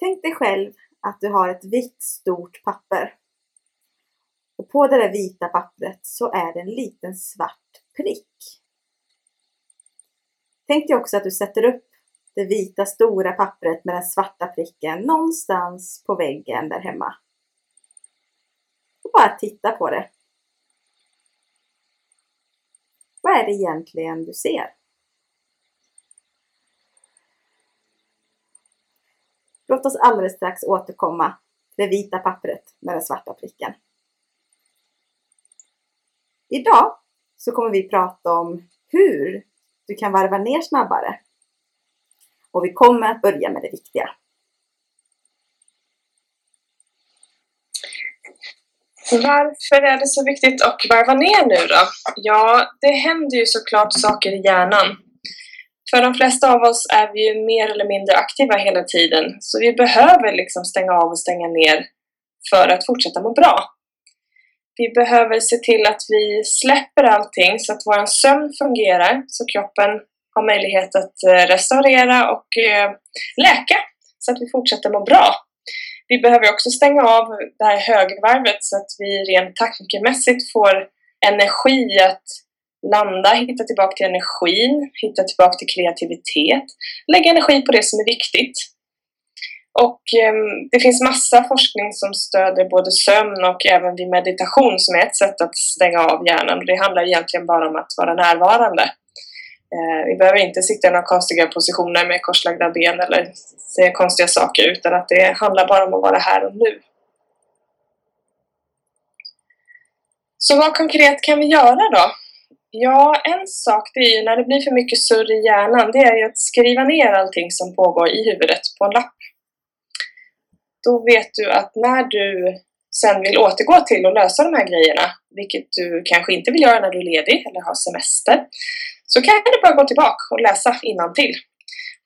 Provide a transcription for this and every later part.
Tänk dig själv att du har ett vitt stort papper. Och på det där vita pappret så är det en liten svart prick. Tänk dig också att du sätter upp det vita stora pappret med den svarta pricken någonstans på väggen där hemma. Och bara titta på det. Vad är det egentligen du ser? Låt oss alldeles strax återkomma till det vita pappret med den svarta pricken. Idag så kommer vi prata om hur du kan varva ner snabbare. Och vi kommer att börja med det viktiga. Varför är det så viktigt att varva ner nu då? Ja, det händer ju såklart saker i hjärnan. För de flesta av oss är vi ju mer eller mindre aktiva hela tiden, så vi behöver liksom stänga av och stänga ner för att fortsätta må bra. Vi behöver se till att vi släpper allting så att vår sömn fungerar, så kroppen har möjlighet att eh, restaurera och eh, läka så att vi fortsätter må bra. Vi behöver också stänga av det här högvarvet så att vi rent tankemässigt får energi att landa, hitta tillbaka till energin, hitta tillbaka till kreativitet, lägga energi på det som är viktigt. Och ehm, det finns massa forskning som stöder både sömn och även vid meditation som är ett sätt att stänga av hjärnan. Det handlar egentligen bara om att vara närvarande. Eh, vi behöver inte sitta i några konstiga positioner med korslagda ben eller säga konstiga saker utan att det handlar bara om att vara här och nu. Så vad konkret kan vi göra då? Ja, en sak det är ju när det blir för mycket surr i hjärnan, det är ju att skriva ner allting som pågår i huvudet på en lapp. Då vet du att när du sen vill återgå till att lösa de här grejerna, vilket du kanske inte vill göra när du är ledig eller har semester, så kan du bara gå tillbaka och läsa till.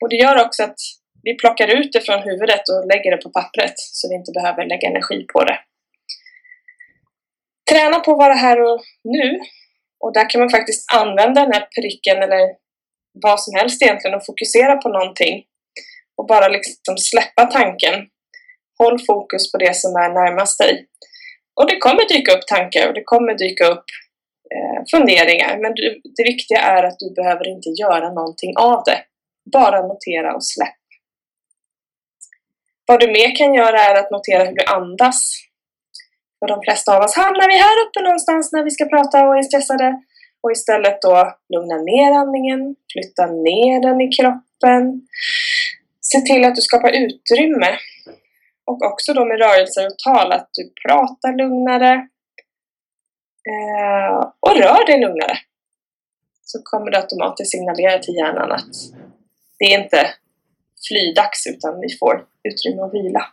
Och det gör också att vi plockar ut det från huvudet och lägger det på pappret så vi inte behöver lägga energi på det. Träna på att vara här och nu och där kan man faktiskt använda den här pricken eller vad som helst egentligen och fokusera på någonting och bara liksom släppa tanken. Håll fokus på det som är närmast dig. Och det kommer dyka upp tankar och det kommer dyka upp eh, funderingar men du, det viktiga är att du behöver inte göra någonting av det. Bara notera och släpp. Vad du mer kan göra är att notera hur du andas. För de flesta av oss hamnar vi här uppe någonstans när vi ska prata och är stressade. Och istället då lugna ner andningen, flytta ner den i kroppen. Se till att du skapar utrymme. Och också då med rörelser och tal, att du pratar lugnare. Eh, och rör dig lugnare. Så kommer det automatiskt signalera till hjärnan att det är inte flydags utan vi får utrymme att vila.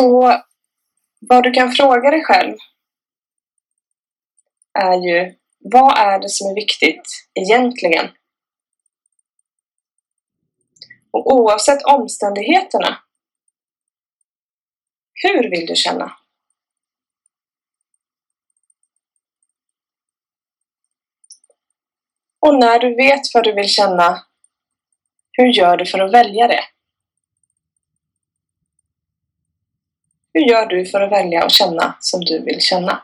Så vad du kan fråga dig själv är ju vad är det som är viktigt egentligen? Och oavsett omständigheterna, hur vill du känna? Och när du vet vad du vill känna, hur gör du för att välja det? Hur gör du för att välja och känna som du vill känna?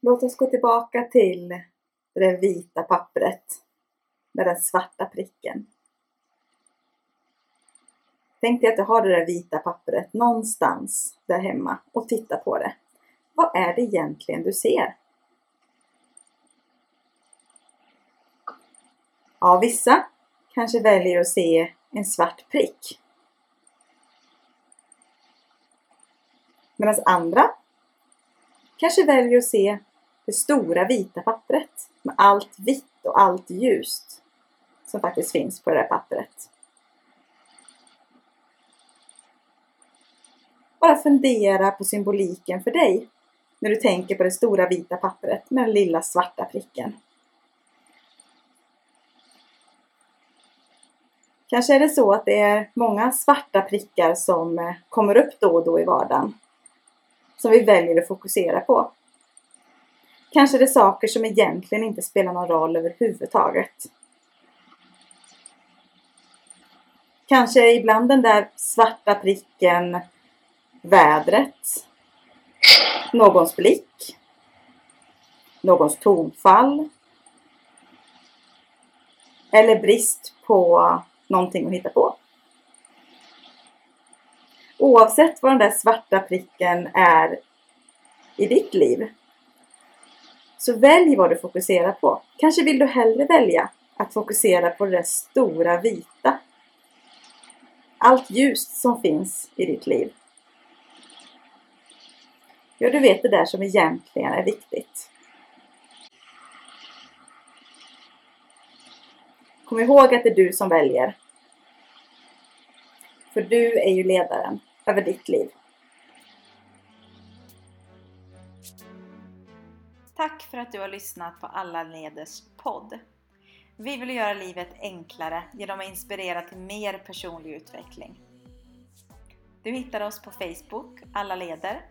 Låt oss gå tillbaka till det vita pappret med den svarta pricken. Tänk dig att du har det där vita pappret någonstans där hemma och titta på det. Vad är det egentligen du ser? Ja, vissa kanske väljer att se en svart prick. Medan andra kanske väljer att se det stora vita pappret med allt vitt och allt ljust som faktiskt finns på det där pappret. Bara fundera på symboliken för dig när du tänker på det stora vita pappret med den lilla svarta pricken. Kanske är det så att det är många svarta prickar som eh, kommer upp då och då i vardagen. Som vi väljer att fokusera på. Kanske är det saker som egentligen inte spelar någon roll överhuvudtaget. Kanske ibland den där svarta pricken vädret, någons blick, någons tonfall eller brist på någonting att hitta på. Oavsett vad den där svarta pricken är i ditt liv så välj vad du fokuserar på. Kanske vill du hellre välja att fokusera på det där stora vita. Allt ljust som finns i ditt liv. Ja, du vet det där som egentligen är viktigt. Kom ihåg att det är du som väljer. För du är ju ledaren över ditt liv. Tack för att du har lyssnat på Alla Leders podd. Vi vill göra livet enklare genom att inspirera till mer personlig utveckling. Du hittar oss på Facebook, Alla Leder,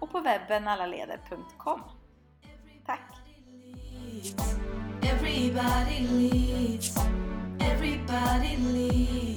och på webben allaleder.com. Tack! Everybody leads. Everybody leads.